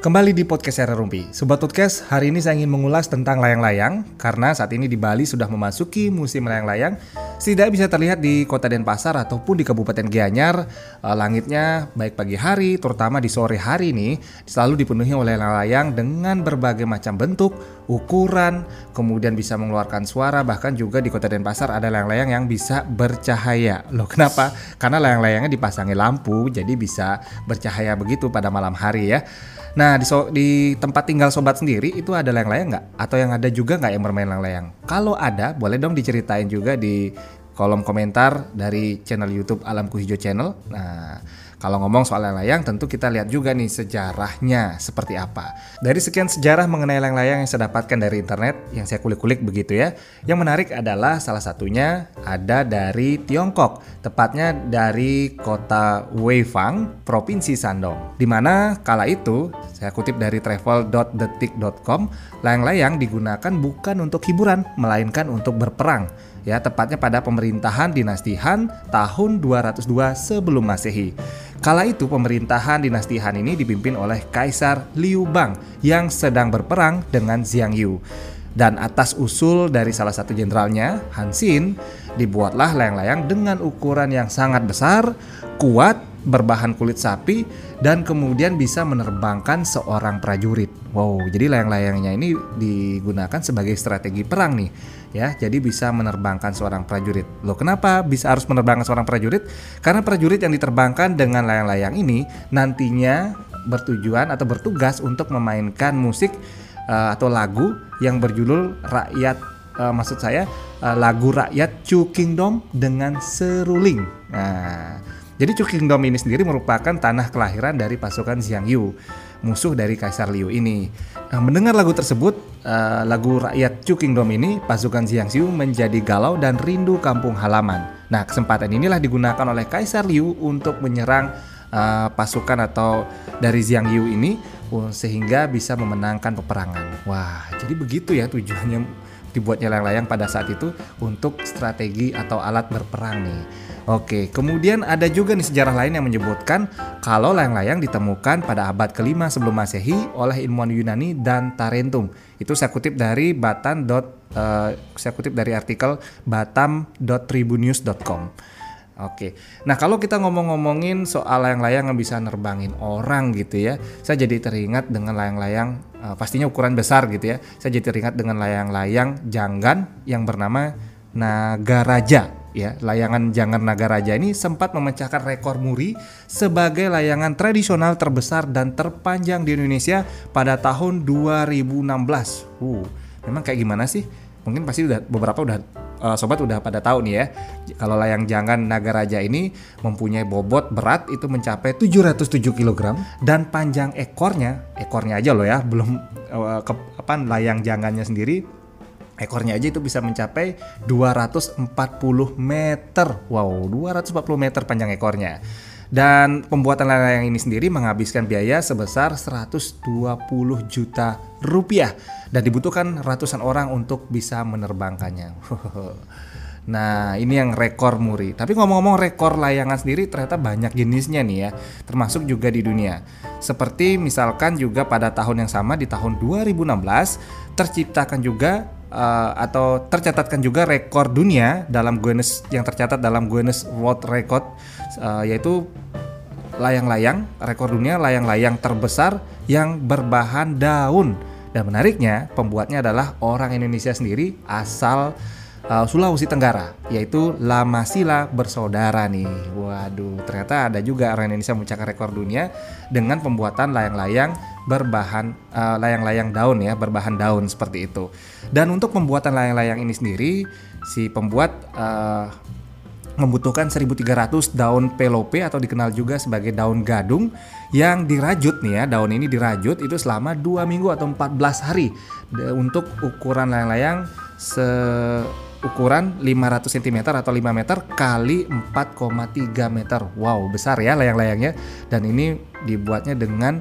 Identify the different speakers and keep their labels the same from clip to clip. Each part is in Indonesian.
Speaker 1: Kembali di podcast Era Rumpi. Sobat Podcast, hari ini saya ingin mengulas tentang layang-layang karena saat ini di Bali sudah memasuki musim layang-layang. Tidak bisa terlihat di Kota Denpasar ataupun di Kabupaten Gianyar. Eh, langitnya baik pagi hari, terutama di sore hari ini selalu dipenuhi oleh layang-layang dengan berbagai macam bentuk, ukuran, kemudian bisa mengeluarkan suara, bahkan juga di Kota Denpasar ada layang-layang yang bisa bercahaya. Loh, kenapa? Karena layang-layangnya dipasangi lampu, jadi bisa bercahaya begitu pada malam hari ya. Nah di, so, di tempat tinggal sobat sendiri itu ada layang-layang nggak? Atau yang ada juga nggak yang bermain layang-layang? Kalau ada, boleh dong diceritain juga di kolom komentar dari channel YouTube Alamku Hijau Channel. Nah kalau ngomong soal layang-layang tentu kita lihat juga nih sejarahnya seperti apa. Dari sekian sejarah mengenai layang-layang yang saya dapatkan dari internet yang saya kulik-kulik begitu ya. Yang menarik adalah salah satunya ada dari Tiongkok, tepatnya dari kota Weifang, Provinsi Shandong. Di mana kala itu saya kutip dari travel.detik.com, layang-layang digunakan bukan untuk hiburan melainkan untuk berperang ya tepatnya pada pemerintahan dinasti Han tahun 202 sebelum Masehi. Kala itu pemerintahan dinasti Han ini dipimpin oleh Kaisar Liu Bang yang sedang berperang dengan Xiang Yu. Dan atas usul dari salah satu jenderalnya, Han Xin, dibuatlah layang-layang dengan ukuran yang sangat besar, kuat, berbahan kulit sapi, dan kemudian bisa menerbangkan seorang prajurit. Wow, jadi layang-layangnya ini digunakan sebagai strategi perang nih ya. Jadi bisa menerbangkan seorang prajurit. Loh kenapa bisa harus menerbangkan seorang prajurit? Karena prajurit yang diterbangkan dengan layang-layang ini nantinya bertujuan atau bertugas untuk memainkan musik uh, atau lagu yang berjudul rakyat uh, maksud saya uh, lagu rakyat Chu Kingdom dengan seruling. Nah jadi Chu Kingdom ini sendiri merupakan tanah kelahiran dari pasukan Xiang Yu musuh dari Kaisar Liu ini. Nah, mendengar lagu tersebut, uh, lagu rakyat Chu Kingdom ini, pasukan Xiangxiu menjadi galau dan rindu kampung halaman. Nah, kesempatan inilah digunakan oleh Kaisar Liu untuk menyerang uh, pasukan atau dari Xiangyu ini uh, sehingga bisa memenangkan peperangan. Wah, jadi begitu ya tujuannya dibuatnya layang-layang pada saat itu untuk strategi atau alat berperang nih. Oke, kemudian ada juga nih sejarah lain yang menyebutkan kalau layang-layang ditemukan pada abad kelima sebelum masehi oleh ilmuwan Yunani dan Tarentum. Itu saya kutip dari batan. Uh, saya kutip dari artikel batam.tribunnews.com. Oke, nah kalau kita ngomong-ngomongin soal layang-layang yang bisa nerbangin orang gitu ya, saya jadi teringat dengan layang-layang uh, pastinya ukuran besar gitu ya. Saya jadi teringat dengan layang-layang janggan yang bernama Nagaraja ya layangan Jangan Naga Raja ini sempat memecahkan rekor muri sebagai layangan tradisional terbesar dan terpanjang di Indonesia pada tahun 2016. Uh, memang kayak gimana sih? Mungkin pasti udah beberapa udah uh, sobat udah pada tahu nih ya. Kalau layang Jangan Naga Raja ini mempunyai bobot berat itu mencapai 707 kg dan panjang ekornya, ekornya aja loh ya, belum uh, ke, apa layang jangannya sendiri ekornya aja itu bisa mencapai 240 meter. Wow, 240 meter panjang ekornya. Dan pembuatan layang ini sendiri menghabiskan biaya sebesar 120 juta rupiah dan dibutuhkan ratusan orang untuk bisa menerbangkannya. Nah, ini yang rekor muri. Tapi ngomong-ngomong rekor layangan sendiri ternyata banyak jenisnya nih ya, termasuk juga di dunia. Seperti misalkan juga pada tahun yang sama di tahun 2016 terciptakan juga uh, atau tercatatkan juga rekor dunia dalam Guinness yang tercatat dalam Guinness World Record uh, yaitu layang-layang rekor dunia layang-layang terbesar yang berbahan daun. Dan menariknya pembuatnya adalah orang Indonesia sendiri asal uh, Sulawesi Tenggara yaitu Lamasila bersaudara nih. Waduh, ternyata ada juga orang Indonesia memecahkan rekor dunia dengan pembuatan layang-layang berbahan uh, layang-layang daun ya, berbahan daun seperti itu. Dan untuk pembuatan layang-layang ini sendiri si pembuat uh, membutuhkan 1300 daun pelope atau dikenal juga sebagai daun gadung yang dirajut nih ya daun ini dirajut itu selama 2 minggu atau 14 hari untuk ukuran layang-layang se ukuran 500 cm atau 5 meter kali 4,3 meter. Wow, besar ya layang-layangnya. Dan ini dibuatnya dengan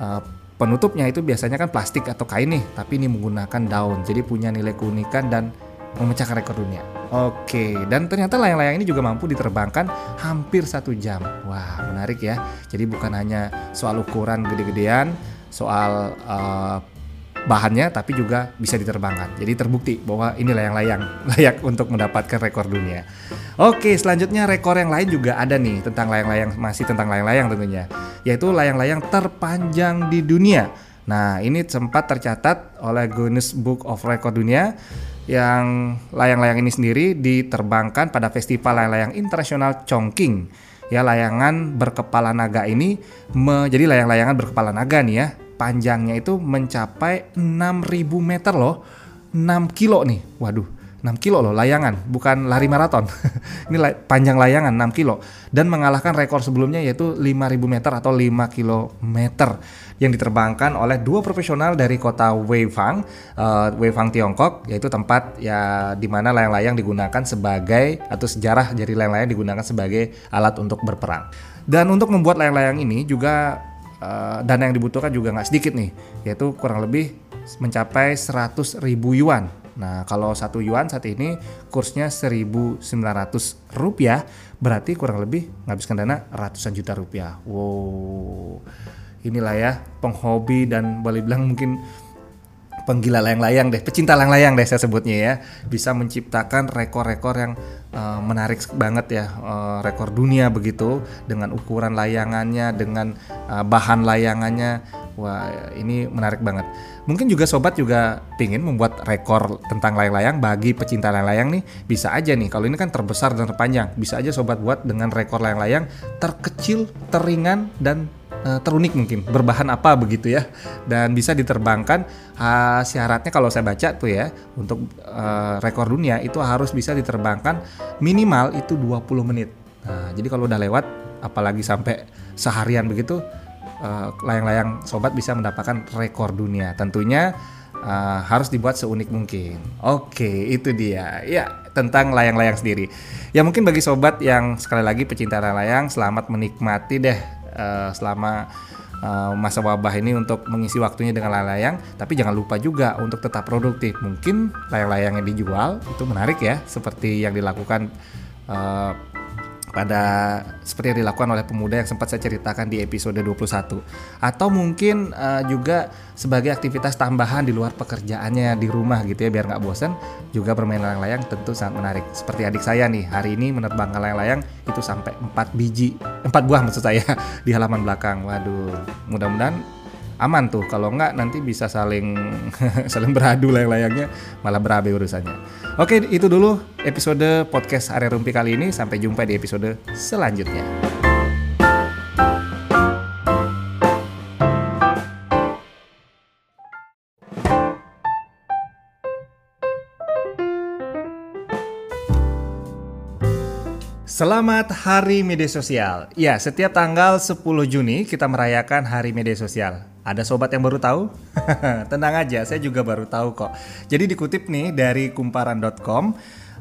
Speaker 1: uh, penutupnya itu biasanya kan plastik atau kain nih, tapi ini menggunakan daun. Jadi punya nilai keunikan dan memecahkan rekor dunia. Oke, dan ternyata layang-layang ini juga mampu diterbangkan hampir satu jam. Wah, menarik ya. Jadi bukan hanya soal ukuran gede-gedean, soal uh, bahannya tapi juga bisa diterbangkan. Jadi terbukti bahwa ini layang-layang layak untuk mendapatkan rekor dunia. Oke, selanjutnya rekor yang lain juga ada nih tentang layang-layang masih tentang layang-layang tentunya, yaitu layang-layang terpanjang di dunia. Nah, ini sempat tercatat oleh Guinness Book of Record dunia yang layang-layang ini sendiri diterbangkan pada Festival Layang-layang Internasional Chongqing. Ya, layangan berkepala naga ini menjadi layang-layangan berkepala naga nih ya panjangnya itu mencapai 6000 meter loh. 6 kilo nih. Waduh 6 kilo loh layangan bukan lari maraton. Ini la panjang layangan 6 kilo. Dan mengalahkan rekor sebelumnya yaitu 5000 meter atau 5 kilometer yang diterbangkan oleh dua profesional dari kota Weifang, uh, Weifang Tiongkok, yaitu tempat ya di mana layang-layang digunakan sebagai atau sejarah jadi layang-layang digunakan sebagai alat untuk berperang. Dan untuk membuat layang-layang ini juga uh, dana yang dibutuhkan juga nggak sedikit nih, yaitu kurang lebih mencapai 100 ribu yuan. Nah, kalau satu yuan saat ini kursnya 1.900 rupiah, berarti kurang lebih menghabiskan dana ratusan juta rupiah. Wow, inilah ya penghobi dan boleh bilang mungkin penggila layang-layang deh, pecinta layang-layang deh saya sebutnya ya, bisa menciptakan rekor-rekor yang uh, menarik banget ya, uh, rekor dunia begitu dengan ukuran layangannya, dengan uh, bahan layangannya, wah ini menarik banget. Mungkin juga sobat juga pingin membuat rekor tentang layang-layang bagi pecinta layang-layang nih, bisa aja nih. Kalau ini kan terbesar dan terpanjang, bisa aja sobat buat dengan rekor layang-layang terkecil, teringan dan uh, terunik mungkin berbahan apa begitu ya dan bisa diterbangkan uh, syaratnya kalau saya baca tuh ya untuk uh, rekor dunia itu harus bisa diterbangkan minimal itu 20 menit nah, jadi kalau udah lewat apalagi sampai seharian begitu layang-layang uh, sobat bisa mendapatkan rekor dunia tentunya uh, harus dibuat seunik mungkin. Oke, itu dia. Ya, tentang layang-layang sendiri. Ya mungkin bagi sobat yang sekali lagi pecinta layang-layang, selamat menikmati deh uh, selama uh, masa wabah ini untuk mengisi waktunya dengan layang-layang. Tapi jangan lupa juga untuk tetap produktif. Mungkin layang-layang yang dijual itu menarik ya seperti yang dilakukan uh, pada seperti yang dilakukan oleh pemuda yang sempat saya ceritakan di episode 21 atau mungkin uh, juga sebagai aktivitas tambahan di luar pekerjaannya di rumah gitu ya biar nggak bosan juga bermain layang-layang tentu sangat menarik. Seperti adik saya nih hari ini menerbangkan layang-layang itu sampai 4 biji 4 buah maksud saya di halaman belakang. Waduh mudah-mudahan aman tuh kalau nggak nanti bisa saling saling beradu layang-layangnya malah berabe urusannya Oke, itu dulu episode podcast Area Rumpi kali ini. Sampai jumpa di episode selanjutnya. Selamat Hari Media Sosial. Ya, setiap tanggal 10 Juni kita merayakan Hari Media Sosial. Ada sobat yang baru tahu? Tenang aja, saya juga baru tahu kok. Jadi dikutip nih dari kumparan.com,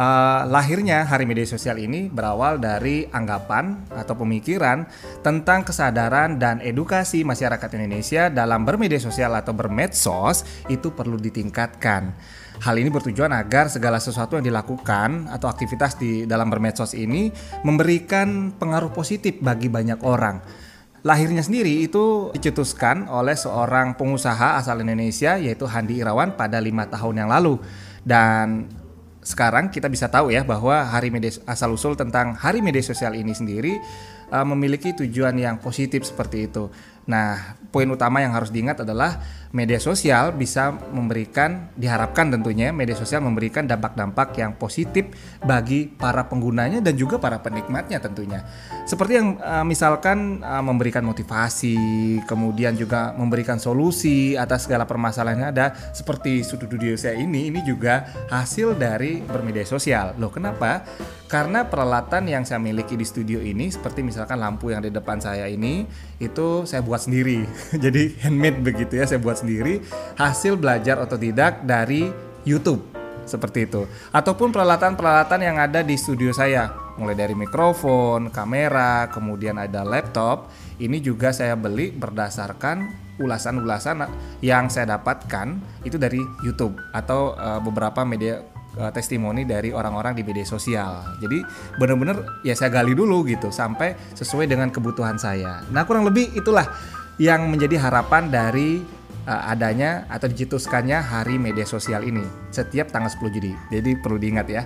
Speaker 1: uh, lahirnya Hari Media Sosial ini berawal dari anggapan atau pemikiran tentang kesadaran dan edukasi masyarakat Indonesia dalam bermedia sosial atau bermedsos itu perlu ditingkatkan. Hal ini bertujuan agar segala sesuatu yang dilakukan atau aktivitas di dalam bermedsos ini memberikan pengaruh positif bagi banyak orang lahirnya sendiri itu dicetuskan oleh seorang pengusaha asal Indonesia yaitu Handi Irawan pada lima tahun yang lalu dan sekarang kita bisa tahu ya bahwa hari media asal usul tentang hari media sosial ini sendiri uh, memiliki tujuan yang positif seperti itu. Nah, poin utama yang harus diingat adalah media sosial bisa memberikan diharapkan tentunya media sosial memberikan dampak-dampak yang positif bagi para penggunanya dan juga para penikmatnya tentunya. Seperti yang uh, misalkan uh, memberikan motivasi, kemudian juga memberikan solusi atas segala permasalahan yang ada seperti sudut video saya ini ini juga hasil dari bermedia sosial. Loh, kenapa? Karena peralatan yang saya miliki di studio ini seperti misalkan lampu yang di depan saya ini itu saya buat sendiri. Jadi handmade begitu ya, saya buat sendiri hasil belajar otodidak dari YouTube seperti itu. Ataupun peralatan-peralatan yang ada di studio saya, mulai dari mikrofon, kamera, kemudian ada laptop, ini juga saya beli berdasarkan ulasan-ulasan yang saya dapatkan itu dari YouTube atau uh, beberapa media uh, testimoni dari orang-orang di media sosial. Jadi benar-benar ya saya gali dulu gitu sampai sesuai dengan kebutuhan saya. Nah kurang lebih itulah yang menjadi harapan dari uh, adanya atau dicetuskannya hari media sosial ini setiap tanggal 10 Juli. Jadi perlu diingat ya.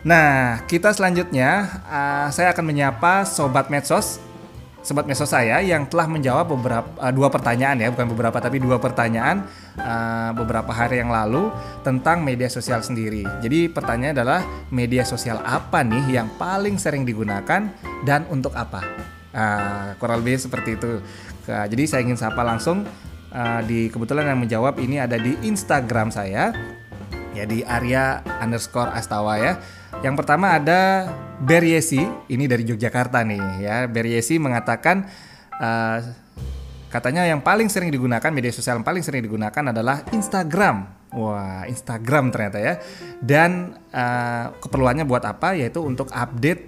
Speaker 1: Nah, kita selanjutnya uh, saya akan menyapa sobat medsos, sobat medsos saya yang telah menjawab beberapa uh, dua pertanyaan ya, bukan beberapa tapi dua pertanyaan uh, beberapa hari yang lalu tentang media sosial sendiri. Jadi pertanyaannya adalah media sosial apa nih yang paling sering digunakan dan untuk apa? Uh, kurang lebih seperti itu. Uh, jadi saya ingin sapa langsung uh, di kebetulan yang menjawab ini ada di Instagram saya ya di Arya underscore Astawa ya. Yang pertama ada Beriesi, ini dari Yogyakarta nih ya. Beriesi mengatakan uh, katanya yang paling sering digunakan media sosial yang paling sering digunakan adalah Instagram. Wah, Instagram ternyata ya. Dan uh, keperluannya buat apa? Yaitu untuk update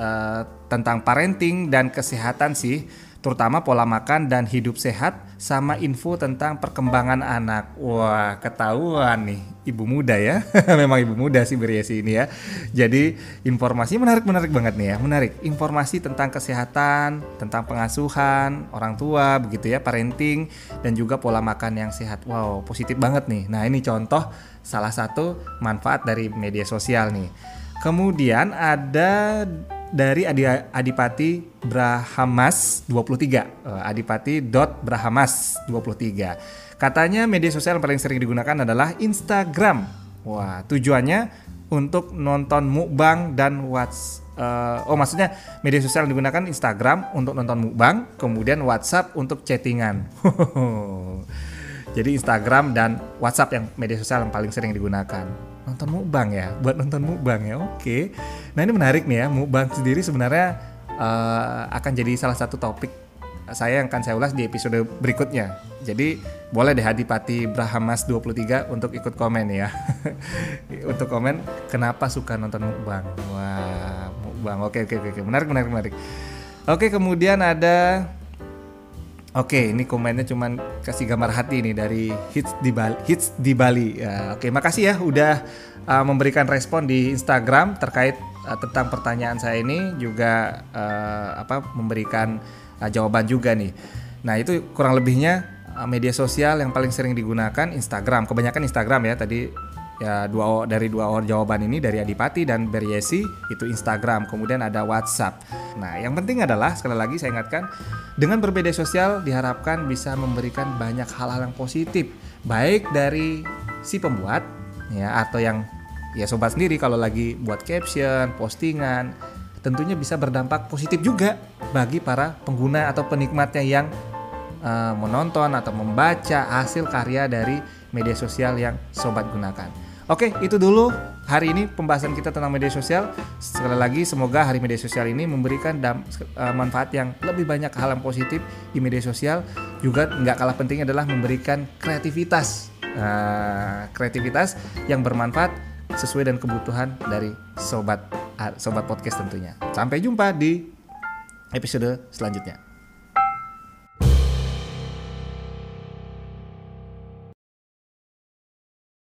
Speaker 1: uh, tentang parenting dan kesehatan sih terutama pola makan dan hidup sehat sama info tentang perkembangan anak. Wah, ketahuan nih ibu muda ya. Memang ibu muda sih beriasi ini ya. Jadi informasi menarik-menarik banget nih ya, menarik. Informasi tentang kesehatan, tentang pengasuhan orang tua begitu ya, parenting dan juga pola makan yang sehat. Wow, positif banget nih. Nah, ini contoh salah satu manfaat dari media sosial nih. Kemudian ada dari Adi, Adipati Brahamas 23 uh, Adipati dot Brahamas 23 katanya media sosial yang paling sering digunakan adalah Instagram. Wah tujuannya untuk nonton mukbang dan what's uh, oh maksudnya media sosial yang digunakan Instagram untuk nonton mukbang kemudian WhatsApp untuk chattingan. Jadi Instagram dan WhatsApp yang media sosial yang paling sering digunakan nonton mukbang ya? Buat nonton mukbang ya oke. Nah ini menarik nih ya mukbang sendiri sebenarnya uh, akan jadi salah satu topik saya yang akan saya ulas di episode berikutnya. Jadi boleh deh Hadipati Brahamas 23 untuk ikut komen ya. Untuk komen kenapa suka nonton mukbang? Wah mukbang. Oke oke oke. Menarik menarik menarik. Oke kemudian ada Oke, ini komennya cuman kasih gambar hati nih dari hits di Bali. Hits di Bali. Ya, oke, makasih ya udah uh, memberikan respon di Instagram terkait uh, tentang pertanyaan saya ini juga uh, apa memberikan uh, jawaban juga nih. Nah, itu kurang lebihnya uh, media sosial yang paling sering digunakan Instagram. Kebanyakan Instagram ya tadi ya dua dari dua orang jawaban ini dari Adipati dan Beriesi itu Instagram kemudian ada WhatsApp nah yang penting adalah sekali lagi saya ingatkan dengan berbeda sosial diharapkan bisa memberikan banyak hal-hal yang positif baik dari si pembuat ya atau yang ya sobat sendiri kalau lagi buat caption postingan tentunya bisa berdampak positif juga bagi para pengguna atau penikmatnya yang uh, menonton atau membaca hasil karya dari media sosial yang sobat gunakan. Oke, itu dulu hari ini pembahasan kita tentang media sosial. Sekali lagi, semoga hari media sosial ini memberikan uh, manfaat yang lebih banyak hal yang positif di media sosial. Juga nggak kalah penting adalah memberikan kreativitas, uh, kreativitas yang bermanfaat sesuai dengan kebutuhan dari sobat uh, sobat podcast tentunya. Sampai jumpa di episode selanjutnya.